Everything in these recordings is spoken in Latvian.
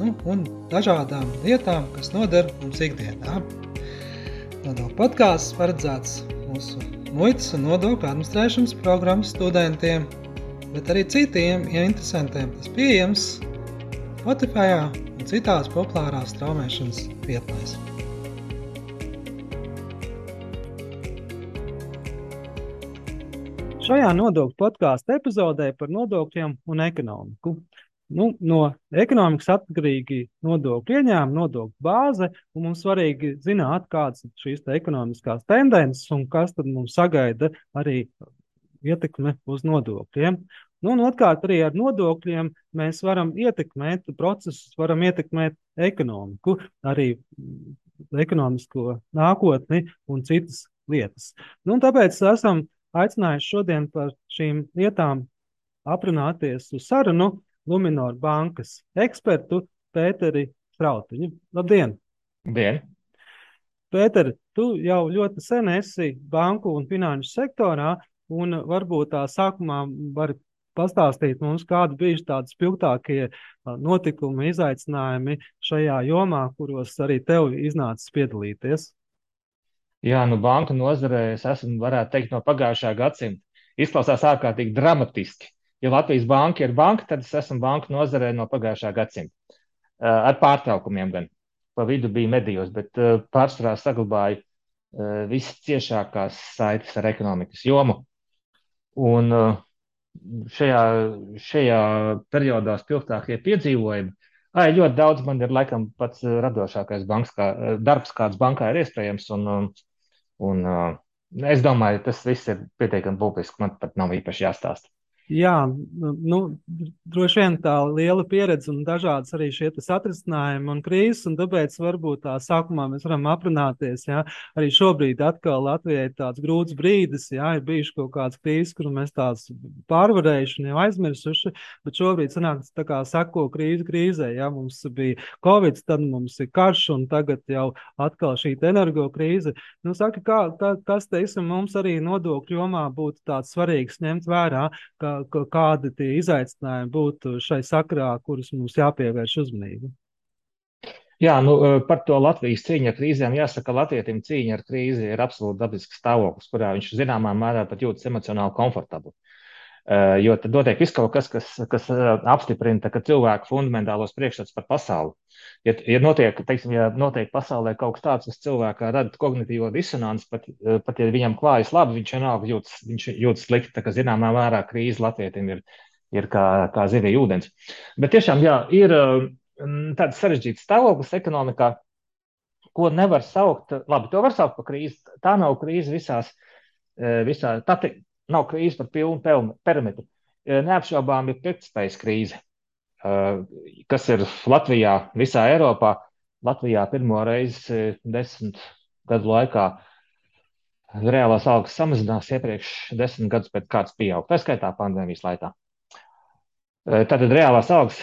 nu, un dažādām lietām, kas noder mums ikdienā. Nodokļu podkāsts paredzēts mūsu muitas un nodokļu administrēšanas programmas studentiem, bet arī citiem ja interesantiem. Tas pieejams Spotify un citās populārās straumēšanas vietnēs. Šajā nodokļu podkāstu epizodē par nodokļiem un ekonomiku nu, no ekonomikas atkarīgi nodokļu ieņēmumi, nodokļu bāze. Mums svarīgi zināt, kādas ir šīs te ekonomiskās tendences un kas mums sagaida arī ietekme uz nodokļiem. Nu, un otrkārt, arī ar nodokļiem mēs varam ietekmēt procesus, varam ietekmēt ekonomiku, arī ekonomisko nākotni un citas lietas. Nu, tāpēc esam aicinājuši šodien par šīm lietām aprunāties uz sarunu. Lunčija bankas ekspertu Pēteri Strautiņu. Labdien! Labdien! Pēter, tu jau ļoti sen esi banku un finanšu sektorā, un varbūt tā sākumā vari pastāstīt mums, kādi bija tādi spilgtākie notikumi, izaicinājumi šajā jomā, kuros arī tev iznācis piedalīties. Jā, nu banku nozarē es esmu, varētu teikt, no pagājušā gadsimta. Izklausās ārkārtīgi dramatiski ja Latvijas banka ir banka, tad es esmu banku nozarē no pagājušā gadsimta. Uh, ar pārtraukumiem gan. Pa vidu bija medijos, bet uh, pārsvarā saglabāju uh, visciešākās saites ar ekonomikas jomu. Un šajā, šajā periodā spilgtākie piedzīvojumi. Ai, ļoti daudz man ir laikam pats radošākais banks, kā, darbs, kāds bankā ir iespējams. Un, un, es domāju, tas viss ir pietiekami publiski. Man pat nav īpaši jāstāsta. Jā, nu, droši vien tā liela pieredze un dažādas arī šie satricinājumi un krīzes, un tāpēc varbūt tā sākumā mēs varam aprunāties. Jā. Arī šobrīd atkal Latvijai ir tāds grūts brīdis, jā, ir bijuši kaut kāds krīzes, kuru mēs tās pārvarējuši un jau aizmirsuši, bet šobrīd sanāk tā kā sako krīze krīzē, jā, mums bija Covid, tad mums ir karš, un tagad jau atkal šī energo krīze. Nu, saka, kā, kā, kas, teiksim, mums arī nodokļu jomā būtu tāds svarīgs ņemt vērā, ka kādi tie izaicinājumi būtu šai sakrā, kurus mums jāpievērš uzmanība? Jā, nu, e, par to Latvijas cīņu ar krīzēm jāsaka, ka Latvijam cīņa ar krīzi ir absolūti dabisks stāvoklis, kurā viņš zināmā mērā pat jūtas emocionāli komfortabli. Uh, jo tad notiek viss kaut kas, kas, kas uh, apstiprina ka cilvēku fundamentālos priekšstats par pasauli. Ja, ja, notiek, teiksim, ja notiek pasaulē kaut kas tāds, kas cilvēkā rada kognitīvo disonanci, pat, uh, pat ja viņam klājas labi, viņš vienalga jūtas, viņš jūtas slikti. Tā kā zināmā mērā krīze Latvijam ir, ir kā, kā zivija ūdens. Bet tiešām, jā, ir tāds sarežģīts stāvoklis ekonomikā, ko nevar saukt, labi, to var saukt par krīzi. Tā nav krīze visās, visā, tā nav krīze par pilnu perimetru. Neapšaubām ir pirktspējas krīze, kas ir Latvijā, visā Eiropā. Latvijā pirmo reizi desmit gadu laikā reālās algas samazinās iepriekš desmit gadus pēc kāds pieaug, tā skaitā pandēmijas laikā. Tātad reālās algas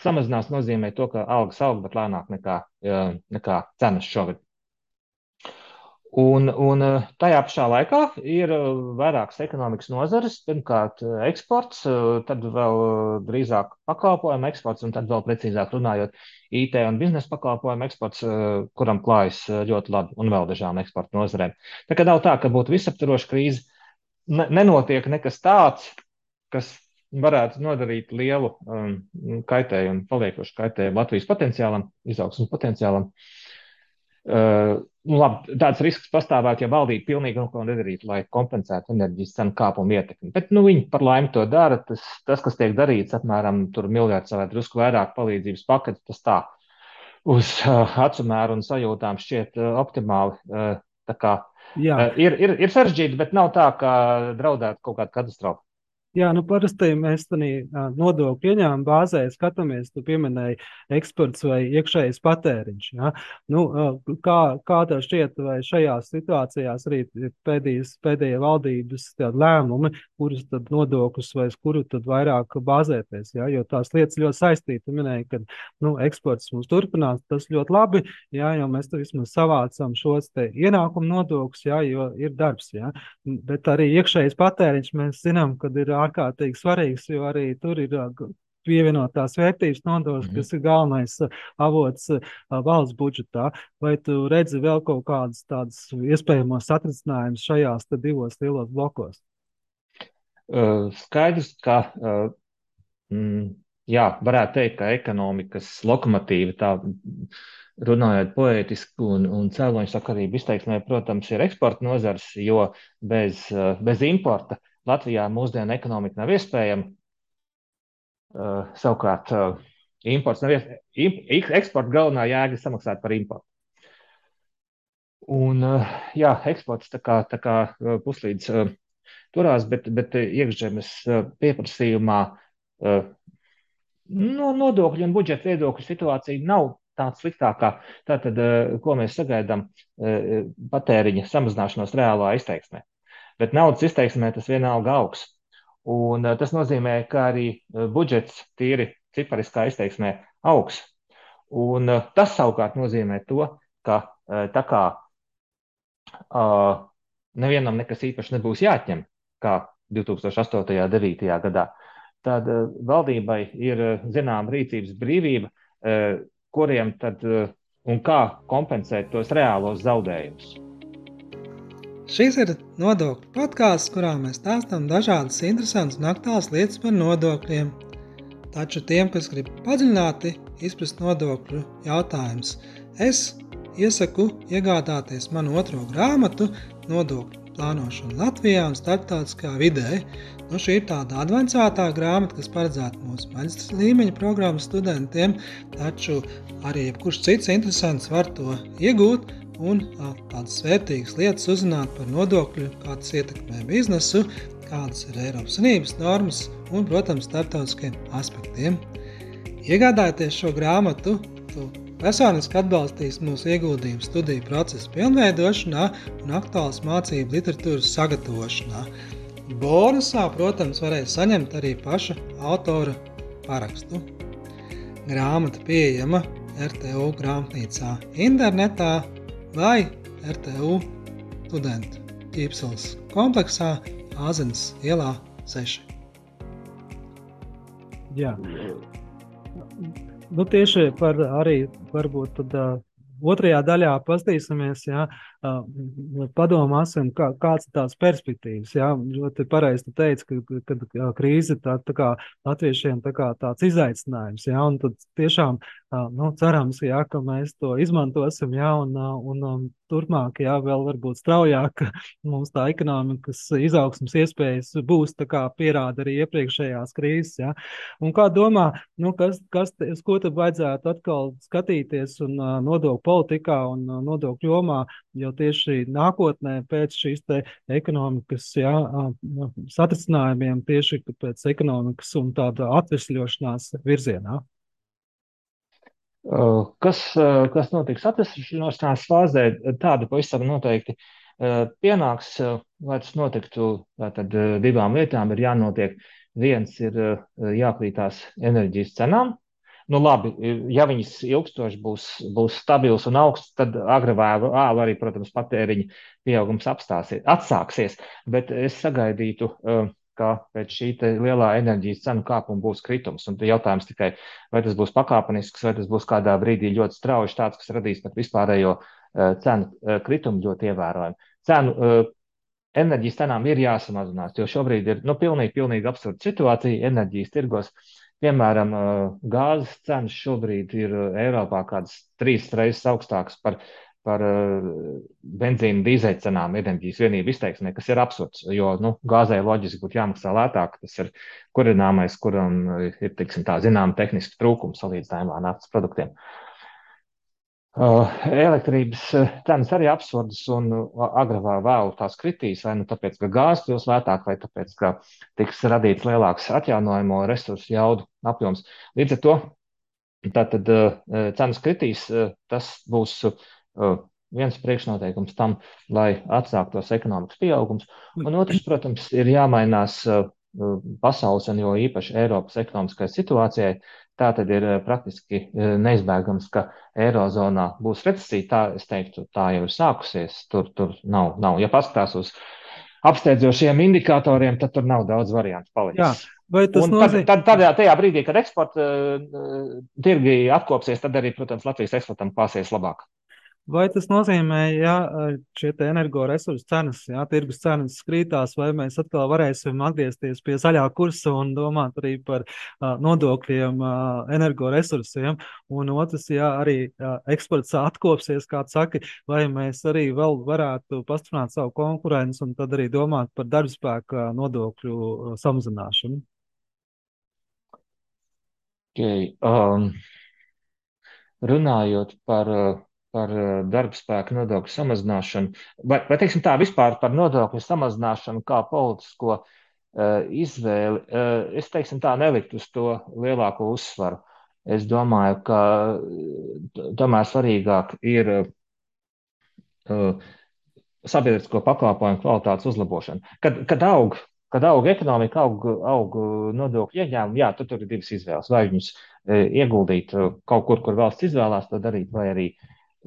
samazinās nozīmē to, ka algas aug, bet lēnāk nekā, nekā cenas šogad. Un, un eh, tajā pašā laikā ir eh, vairākas ekonomikas nozares. Pirmkārt, eh, eksports, tad vēl drīzāk pakalpojumu eksports, un tad vēl precīzāk runājot, IT un biznesa pakalpojumu eksports, kuram klājas ļoti labi, un vēl dažām eksporta nozarēm. Tā kā nav tā, ka būtu visaptvaroša krīze, nenotiek nekas tāds, kas varētu nodarīt lielu um, kaitējumu, paliekošu kaitējumu Latvijas potenciālam, izaugsmas potenciālam. Uh, nu, labi, tāds risks pastāvētu, ja valdība pilnīgi neko nedarītu, lai kompensētu enerģijas cenu kāpumu ietekmi. Bet nu, viņi par laimi to dara. Tas, tas kas tiek darīts, apmēram miljards vai drusku vairāk palīdzības paketu, tas tā uz uh, acu mēru un sajūtām šķiet uh, optimāli. Uh, kā, uh, ir, ir, ir sarežģīti, bet nav tā, ka draudētu kaut kāda katastrofa. Jā, nu parasti mēs tādā nodokļu ieņēmuma bāzē skatāmies, tu pieminēji eksports vai iekšējais patēriņš. Ja? Nu, kā, kā tev šķiet, vai šajās situācijās arī pēdējās, pēdējie valdības lēmumi, kurus tad nodokļus vai kuru tad vairāk bāzēties? Ja? Jo tās lietas ļoti saistītas. Tu minēji, ka nu, eksports mums turpinās, tas ļoti labi, ja? jo mēs vismaz savācam šos ienākumu nodokļus, ja? jo ir darbs. Ja? Bet arī iekšējais patēriņš mēs zinām, kad ir ārkārtīgi svarīgs, jo arī tur ir pievienotās vērtības nodoklis, mm -hmm. kas ir galvenais avots valsts budžetā. Vai tu redzi vēl kaut kādus tādus iespējamos atrisinājumus šajās divos lielos blokos? Uh, skaidrs, ka uh, mm, jā, varētu teikt, ka ekonomikas lokomotīva tā runājot poētiski un, un cēloņu sakarību izteiksmē, protams, ir eksporta nozars, jo bez, bez importa Latvijā mūsdienu ekonomika nav iespējama. Uh, savukārt, uh, imports nav iespējams. Eksporta galvenā jēga ir samaksāt par importu. Un, uh, jā, eksports tā kā, tā kā puslīdz turās, bet, bet iekšzemes pieprasījumā no nodokļu un budžeta viedokļu situācija nav tāds sliktākā. Tātad, ko mēs sagaidām, patēriņa samazināšanos reālā izteiksmē bet naudas izteiksmē tas vienalga augs. Un uh, tas nozīmē, ka arī uh, budžets tīri cipariskā izteiksmē augs. Un uh, tas savukārt nozīmē to, ka tā kā nevienam nekas īpaši nebūs jāatņem, kā 2008. un 2009. gadā, tad valdībai ir zināma rīcības brīvība, kuriem tad un kā kompensēt tos reālos zaudējumus. Šis ir nodokļu podkāsts, kurā mēs stāstām dažādas interesantas un aktuālas lietas par nodokļiem. Taču tiem, kas grib padziļināti izprast nodokļu jautājumus, es iesaku iegādāties manu otro grāmatu Nodokļu plānošana Latvijā un starptautiskā vidē. Nu, šī ir tāda avansētā grāmata, kas paredzēta mūsu maģistra līmeņa programmas studentiem, taču arī jebkurš cits interesants var to iegūt un tādas vērtīgas lietas uzzināt par nodokļu, kā tas ietekmē biznesu, kādas ir Eiropas Savienības normas un, protams, starptautiskiem aspektiem. Iegādājoties šo grāmatu, tu personiski atbalstīs mūsu ieguldījumu studiju procesu pilnveidošanā un aktuālas mācību literatūras sagatavošanā. Bonusā, protams, varēs saņemt arī paša autora parakstu. Grāmata pieejama RTU grāmatnīcā internetā vai RTU studentu ķīpseles kompleksā Āzenes ielā 6. Jā. Nu, tieši par arī varbūt tad, uh, otrajā daļā paskatīsimies, ja, uh, padomāsim, kā, kāds ir tās perspektīvas. Ja. Ļoti pareizi teica, ka, ka, ka krīze tā, tā kā latviešiem tā kā tāds izaicinājums. Ja, un tad tiešām nu, cerams, jā, ka mēs to izmantosim, jā, un, un, un turpmāk, jā, vēl varbūt straujāk mums tā ekonomikas izaugsmas iespējas būs, tā kā pierāda arī iepriekšējās krīzes, jā. Un kā domā, nu, kas, kas, uz ko tad vajadzētu atkal skatīties un nodokļu politikā un nodokļu jomā, jo tieši nākotnē pēc šīs ekonomikas, jā, satricinājumiem, tieši pēc ekonomikas un tāda atvesļošanās virzienā? Kas, kas notiks atvesļošanās fāzē, tāda pavisam noteikti pienāks, lai tas notiktu. Tad divām lietām ir jānotiek. Viens ir jākrītās enerģijas cenām. Nu, labi, ja viņas ilgstoši būs, būs stabils un augsts, tad agri vai vēlu arī, protams, patēriņa pieaugums apstāsies, atsāksies. Bet es sagaidītu uh, ka pēc šī lielā enerģijas cenu kāpuma būs kritums. Un jautājums tikai, vai tas būs pakāpenisks, vai tas būs kādā brīdī ļoti strauji tāds, kas radīs pat vispārējo uh, cenu uh, kritumu ļoti ievērojumu. Cenu uh, enerģijas cenām ir jāsamazinās, jo šobrīd ir nu, pilnīgi, pilnīgi absurda situācija enerģijas tirgos. Piemēram, gāzes cenas šobrīd ir Eiropā kādas trīs reizes augstākas par par benzīnu dīzeļcenām enerģijas vienību izteiksmē, kas ir absurds. Jo nu, gāzē loģiski būtu jāmaksā lētāk. Tas ir kurināmais, kuram ir tiksim, tā zināma tehniska trūkuma salīdzinājumā ar naftas produktiem. Uh, elektrības cenas arī absurdas un agrāk vēlu tās kritīs, vai nu tāpēc, ka gāze kļūs lētāk, vai tāpēc, ka tiks radīts lielāks atjaunojamo resursu jaudu apjoms. Līdz ar to tātad cenas kritīs, tas būs viens priekšnoteikums tam, lai atsāktos ekonomikas pieaugums. Un otrs, protams, ir jāmainās pasaules un jo īpaši Eiropas ekonomiskai situācijai, Tā tad ir eh, praktiski eh, neizbēgams, ka Eirozonā būs recesija. Tā, es teiktu, tā jau ir sākusies. Tur, tur nav, nav. Ja paskatās uz apsteidzošiem indikatoriem, tad tur nav daudz variantu palicis. Jā. Vai tas un nozīmē? Tad, tad, tad tajā brīdī, kad eksporta uh, tirgi atkopsies, tad arī, protams, Latvijas eksportam klāsies labāk. Vai tas nozīmē, ja šie energoresursu cenas, ja tirgus cenas krītās, vai mēs atkal varēsim atgriezties pie zaļā kursa un domāt arī par uh, nodokļiem uh, energoresursiem? Un otrs, ja arī uh, eksports atkopsies, kā saka, vai mēs arī vēl varētu pastiprināt savu konkurenci un tad arī domāt par darbspēka nodokļu samazināšanu? Okay, um, runājot par uh, par eh, darba spēka nodokļu samazināšanu, vai, vai teiksim tā, vispār par nodokļu samazināšanu kā politisko uh, izvēli, uh, es teiksim tā, neliktu uz to lielāko uzsvaru. Es domāju, ka tomēr svarīgāk ir uh, sabiedrisko pakalpojumu kvalitātes uzlabošana. Kad, kad aug kad aug ekonomika, aug, aug nodokļu ieņēmumi, jā, tad tur ir divas izvēles. Vai viņus ieguldīt kaut kur, kur valsts izvēlās to darīt, vai arī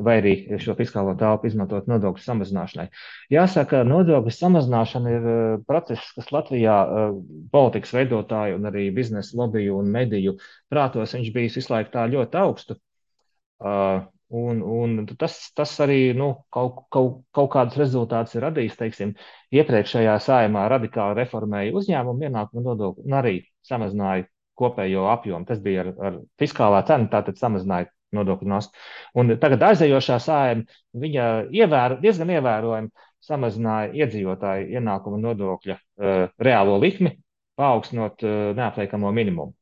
vai arī šo fiskālo telpu izmantot nodokļu samazināšanai. Jāsaka, nodokļu samazināšana ir eh, process, kas Latvijā eh, politikas veidotāju un arī biznesa lobiju un mediju prātos viņš bijis visu laiku tā ļoti augstu. Uh, un, un tas, tas arī nu, kaut, kaut, kaut kādus rezultātus ir radījis. Teiksim, iepriekšējā sājumā radikāli reformēja uzņēmumu ienākumu nodokli un arī samazināja kopējo apjomu. Tas bija ar, ar fiskālā cenu, tātad samazināja nodokļu nastu. Un tagad aizējošā sājuma viņa ievēro, diezgan ievērojami samazināja iedzīvotāju ienākumu nodokļa uh, reālo likmi, paaugstinot uh, neapliekamo minimumu.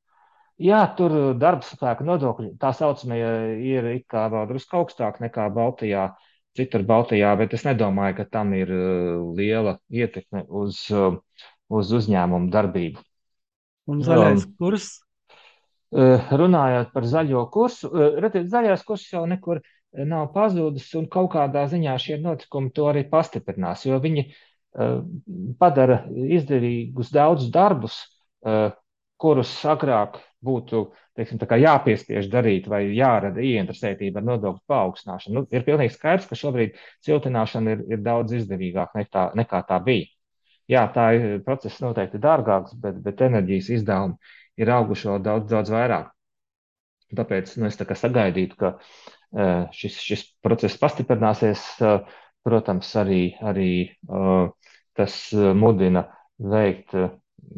Jā, tur darba spēka nodokļi tā saucamie ir it kā vēl drusku augstāk nekā Baltijā, citur Baltijā, bet es nedomāju, ka tam ir uh, liela ietekme uz, uz uzņēmumu darbību. Un zaļais um, kurs runājot par zaļo kursu, eh, redziet, zaļais kurs jau nekur eh, nav pazudis, un kaut kādā ziņā šie notikumi to arī pastiprinās, jo viņi padara izdevīgus daudzus darbus, kurus agrāk būtu teiksim, jāpiespiež darīt vai jārada ieinteresētība ar nodokļu paaugstināšanu. Nu, ir pilnīgi skaidrs, ka šobrīd siltināšana ir, ir daudz izdevīgāka nekā, nekā tā bija. Jā, tā ir process noteikti dārgāks, bet, bet enerģijas izdevumi ir auguši vēl daudz, daudz vairāk. Tāpēc nu, es tā sagaidītu, ka uh, šis, šis process pastiprināsies. Uh, protams, arī, arī uh, tas mudina veikt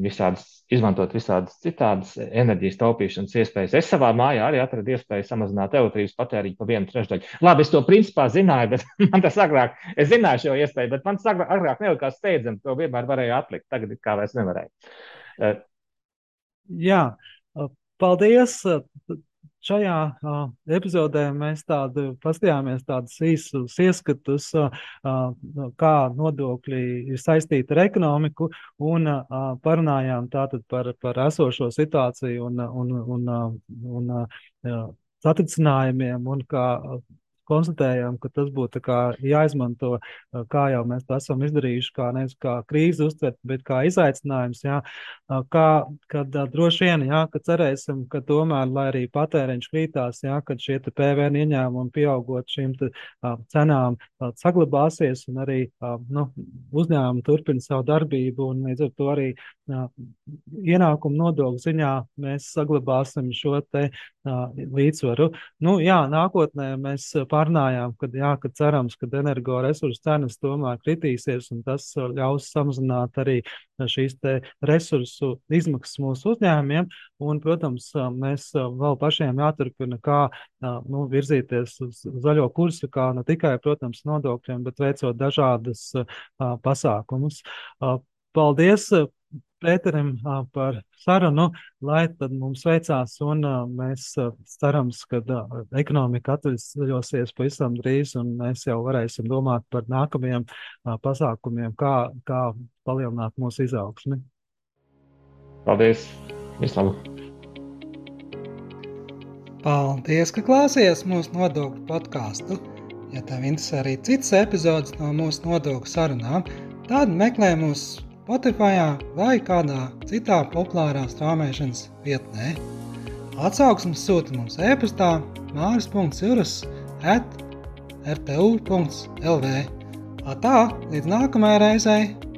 visādas, izmantot visādas citādas enerģijas taupīšanas iespējas. Es savā mājā arī atradu iespēju samazināt elektrības patēriņu pa vienu trešdaļu. Labi, es to principā zināju, bet man tas agrāk, es zināju šo iespēju, bet man tas agrāk, nelikās steidzami, to vienmēr varēja atlikt. Tagad kā vairs nevarēja. Jā, paldies. Šajā uh, epizodē mēs tādu paskatījāmies tādus īsus ieskatus, uh, kā nodokļi ir saistīti ar ekonomiku, un uh, parunājām tātad par, par esošo situāciju un, un, un, un, un satricinājumiem, un kā konstatējām, ka tas būtu jāizmanto, kā jau mēs to esam izdarījuši, kā nevis kā krīzi uztvert, bet kā izaicinājums. Jā, kā, kad droši vien, jā, ka cerēsim, ka tomēr, lai arī patēriņš krītās, jā, kad šie PVN ieņēmumi pieaugot šīm te, cenām saglabāsies un arī nu, uzņēmumi turpina savu darbību un līdz ar to arī ienākumu nodokļu ziņā mēs saglabāsim šo te līdzsvaru. Nu, jā, nākotnē mēs pārnājām, ka, jā, ka cerams, ka energoresursu cenas tomēr kritīsies, un tas ļaus samazināt arī šīs resursu izmaksas mūsu uzņēmumiem. Un, protams, mēs vēl pašiem jāturpina, kā nu, virzīties uz zaļo kursu, kā ne tikai, protams, nodokļiem, bet veicot dažādas pasākumus. Paldies! Pēterim par sarunu, lai tad mums veicās un mēs cerams, ka ekonomika atveļosies pavisam drīz un mēs jau varēsim domāt par nākamajiem pasākumiem, kā, kā palielināt mūsu izaugsmi. Paldies! Vislabāk! Paldies, ka klausījāties mūsu nodokļu podkāstu. Ja tev interesē arī citas epizodes no mūsu nodokļu sarunām, tad meklē mūsu Spotify vai kādā citā populārā strāmošanas vietnē. Atsauksmes sūta mums e-pastā māris.cirus at rtu.lv. Tā, līdz nākamajai reizei!